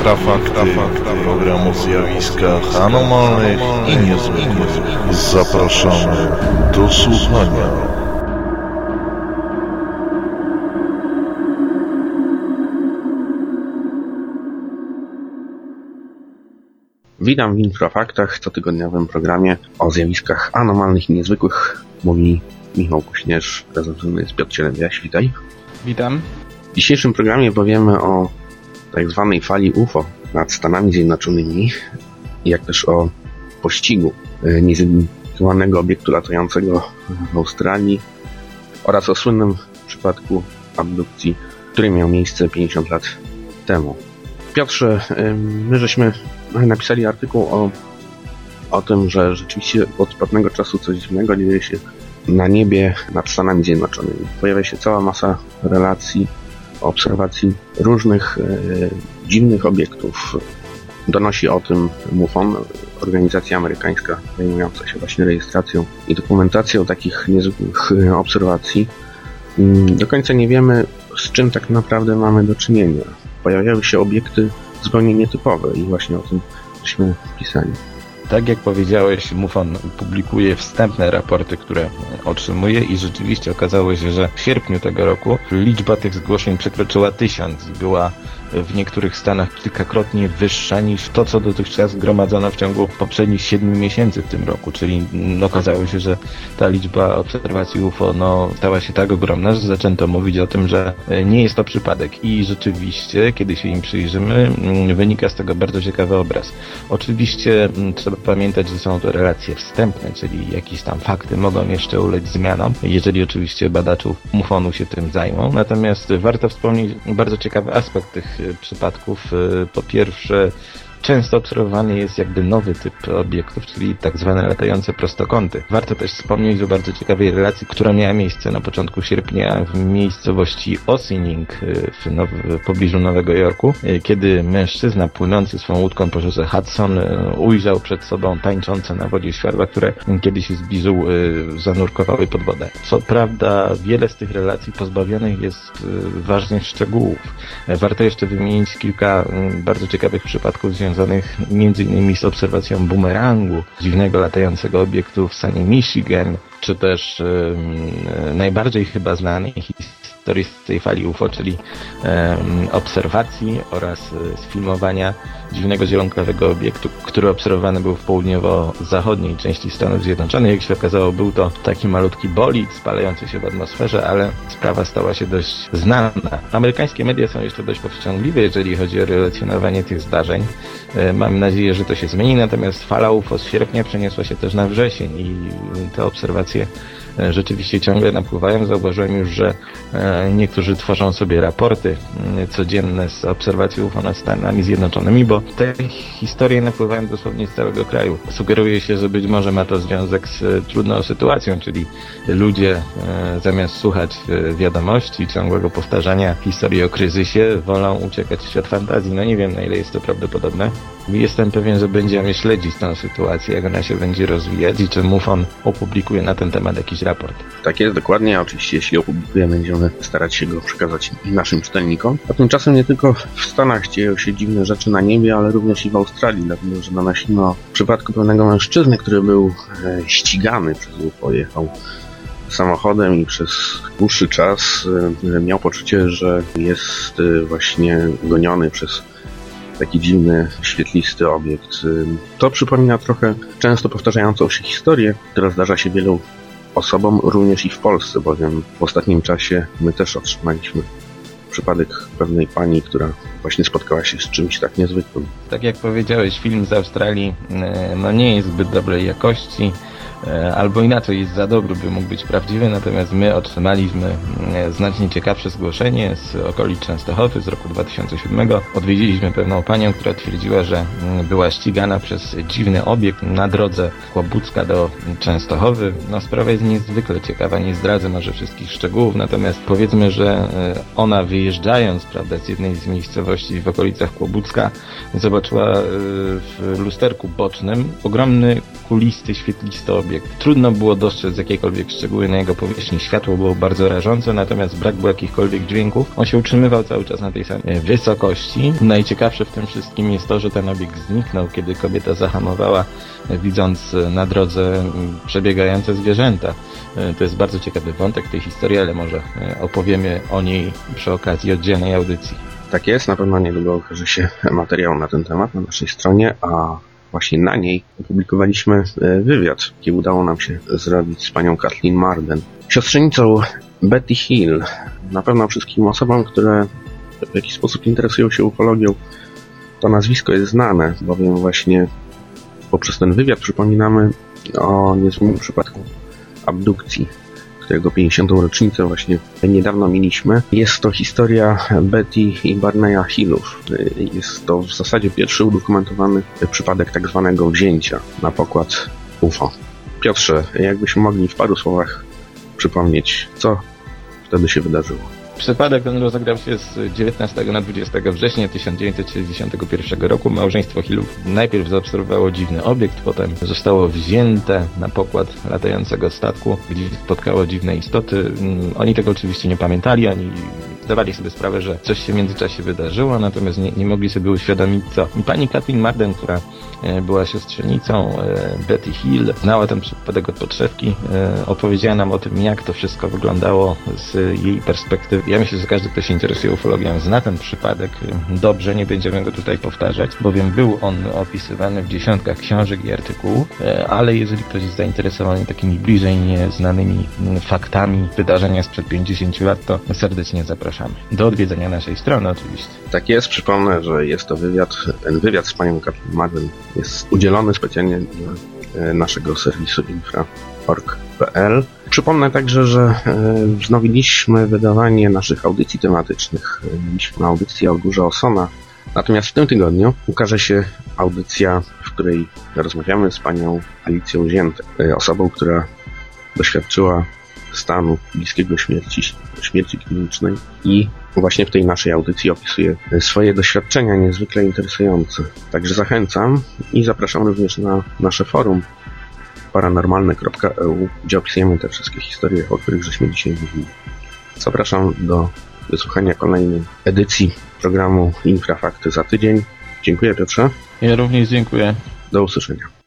Infrafakty, program o zjawiskach anomalnych i niezwykłych. Zapraszamy do słuchania. Witam w Infrafaktach, cotygodniowym programie o zjawiskach anomalnych i niezwykłych. Mówi Michał Kuśnierz, razem ze mną jest Piotr Cielebiaś. Witaj. Witam. W dzisiejszym programie powiemy o tak zwanej fali UFO nad Stanami Zjednoczonymi, jak też o pościgu e, niezidentyfikowanego obiektu latającego w Australii oraz o słynnym przypadku abdukcji, który miał miejsce 50 lat temu. Piotrze, my żeśmy napisali artykuł o, o tym, że rzeczywiście od pewnego czasu coś dziwnego dzieje się na niebie nad Stanami Zjednoczonymi. Pojawia się cała masa relacji, obserwacji różnych e, dziwnych obiektów. Donosi o tym MUFON, organizacja amerykańska zajmująca się właśnie rejestracją i dokumentacją takich niezwykłych e, obserwacji. Mm, do końca nie wiemy, z czym tak naprawdę mamy do czynienia. Pojawiały się obiekty zupełnie nietypowe i właśnie o tym żeśmy pisali. Tak jak powiedziałeś, MUFON publikuje wstępne raporty, które otrzymuje i rzeczywiście okazało się, że w sierpniu tego roku liczba tych zgłoszeń przekroczyła tysiąc i była w niektórych stanach kilkakrotnie wyższa niż to, co dotychczas zgromadzono w ciągu poprzednich 7 miesięcy w tym roku, czyli no, okazało się, że ta liczba obserwacji UFO no, stała się tak ogromna, że zaczęto mówić o tym, że e, nie jest to przypadek i rzeczywiście, kiedy się im przyjrzymy, mm, wynika z tego bardzo ciekawy obraz. Oczywiście mm, trzeba pamiętać, że są to relacje wstępne, czyli jakieś tam fakty mogą jeszcze ulec zmianom, jeżeli oczywiście badaczów MUFON-u się tym zajmą, natomiast warto wspomnieć bardzo ciekawy aspekt tych przypadków. Y, po pierwsze, Często obserwowany jest jakby nowy typ obiektów, czyli tak zwane latające prostokąty. Warto też wspomnieć o bardzo ciekawej relacji, która miała miejsce na początku sierpnia w miejscowości Ossining y, w, now, w pobliżu Nowego Jorku, y, kiedy mężczyzna płynący swą łódką po rzece Hudson y, ujrzał przed sobą tańczące na wodzie światła, które kiedyś z bizu zanurkowały pod wodę. Co prawda wiele z tych relacji pozbawionych jest ważnych szczegółów. Warto jeszcze wymienić kilka bardzo ciekawych przypadków związanych m.in. z obserwacją bumerangu, dziwnego latającego obiektu w stanie Michigan, czy też najbardziej chyba znanej historii tej fali UFO, czyli obserwacji oraz e, sfilmowania dziwnego zielonkowego obiektu, który obserwowany był w południowo-zachodniej części Stanów Zjednoczonych. Jak się okazało, był to taki malutki bolid spalający się w atmosferze, ale sprawa stała się dość znana. Amerykańskie media są jeszcze dość powściągliwe, jeżeli chodzi o relacjonowanie tych zdarzeń. E, mam nadzieję, że to się zmieni, natomiast fala UFO z sierpnia przeniosła się też na wrzesień i te obserwacje rzeczywiście ciągle napływają. Zauważyłem już, że e, niektórzy tworzą sobie raporty mm, codzienne z obserwacji UFO nad Stanami Zjednoczonymi, bo te historie napływają dosłownie z całego kraju. Sugeruje się, że być może ma to związek z e, trudną sytuacją, czyli ludzie zamiast słuchać wiadomości, ciągłego powtarzania historii o kryzysie, wolą uciekać w świat fantazji. No nie wiem, na ile jest to prawdopodobne. Jestem pewien, że będziemy śledzić tę sytuację, jak ona się będzie rozwijać i czy MUFON opublikuje na ten temat jakiś raport. Tak jest, dokładnie. Oczywiście, jeśli opublikuje, będziemy starać się go przekazać naszym czytelnikom. A tymczasem nie tylko w Stanach dzieją się dziwne rzeczy na niebie, ale również i w Australii, dlatego że nanosimy w przypadku pewnego mężczyzny, który był e, ścigany przez UFO, jechał samochodem i przez dłuższy czas e, miał poczucie, że jest e, właśnie goniony przez taki dziwny, świetlisty obiekt. To przypomina trochę często powtarzającą się historię, która zdarza się wielu osobom również i w Polsce, bowiem w ostatnim czasie my też otrzymaliśmy przypadek pewnej pani, która właśnie spotkała się z czymś tak niezwykłym. Tak jak powiedziałeś, film z Australii e, no nie jest zbyt dobrej jakości. E, albo inaczej jest za dobry, by mógł być prawdziwy, natomiast my otrzymaliśmy e, znacznie ciekawsze zgłoszenie z okolic Częstochowy z roku 2007. Odwiedziliśmy pewną panią, która twierdziła, że mm, była ścigana przez dziwny obiekt na drodze Kłobucka do Częstochowy. No sprawa jest niezwykle ciekawa, nie zdradzę może wszystkich szczegółów, natomiast powiedzmy, że e, ona wyjeżdżając prawda, z jednej z miejscowości w okolicach Kłobucka zobaczyła w lusterku bocznym ogromny kulisty, świetlisty obiekt obiekt. Trudno było dostrzec jakiekolwiek szczegóły na jego powierzchni. Światło było bardzo rażące, natomiast brak było jakichkolwiek dźwięków. On się utrzymywał cały czas na tej samej wysokości. Najciekawsze w tym wszystkim jest to, że ten obiekt zniknął, kiedy kobieta zahamowała, widząc na drodze przebiegające zwierzęta. To jest bardzo ciekawy wątek tej historii, ale może opowiemy o niej przy okazji oddzielnej audycji. Tak jest, na pewno niedługo ukaże się materiał na ten temat na naszej stronie, a właśnie na niej opublikowaliśmy e, wywiad, jaki udało nam się zrobić z panią Kathleen Marden, siostrzenicą Betty Hill. Na pewno wszystkim osobom, które w jakiś sposób interesują się ufologią, to nazwisko jest znane, bowiem właśnie poprzez ten wywiad przypominamy o niezwykłym przypadku abdukcji którego 50. rocznicę właśnie niedawno mieliśmy. Jest to historia Betty i Barneya Hillów. Jest to w zasadzie pierwszy udokumentowany przypadek tak zwanego wzięcia na pokład UFO. Piotrze, jakbyśmy mogli w paru słowach przypomnieć, co wtedy się wydarzyło. Przypadek ten rozegrał się z 19 na 20 września 1961 roku. Małżeństwo Hillów najpierw zaobserwowało dziwny obiekt, potem zostało wzięte na pokład latającego statku, gdzie spotkało dziwne istoty. Mm, oni tego oczywiście nie pamiętali, oni zdawali sobie sprawę, że coś się w międzyczasie wydarzyło, natomiast nie, nie mogli sobie uświadomić co. Pani Kathleen Marden, która e, była siostrzenicą e, Betty Hill, znała ten przypadek od podszewki, e, opowiedziała nam o tym, jak to wszystko wyglądało z jej perspektywy. Ja myślę, że każdy, kto się interesuje ufologią, zna ten przypadek dobrze, nie będziemy go tutaj powtarzać, bowiem był on opisywany w dziesiątkach książek i artykułów, ale jeżeli ktoś jest zainteresowany takimi bliżej nieznanymi faktami wydarzenia sprzed 50 lat, to serdecznie zapraszam zapraszamy. Do odwiedzenia naszej strony oczywiście. Tak jest, przypomnę, że jest to wywiad, ten wywiad z panią Katlin Madden jest udzielony specjalnie dla e, naszego serwisu infra.org.pl. Przypomnę także, że e, wznowiliśmy wydawanie naszych audycji tematycznych. E, mieliśmy audycję o Górze Osona, natomiast w tym tygodniu ukaże się audycja, w której rozmawiamy z panią Alicją Ziętek, osobą, która doświadczyła stanu bliskiego śmierci, śmierci klinicznej i właśnie w tej naszej audycji opisuje swoje doświadczenia niezwykle interesujące. Także zachęcam i zapraszam również na nasze forum paranormalne.eu, gdzie opisujemy te wszystkie historie, o których żeśmy dzisiaj mówili. Zapraszam do wysłuchania kolejnej edycji programu Infrafakty za tydzień. Dziękuję Piotrze. Ja również dziękuję. Do usłyszenia.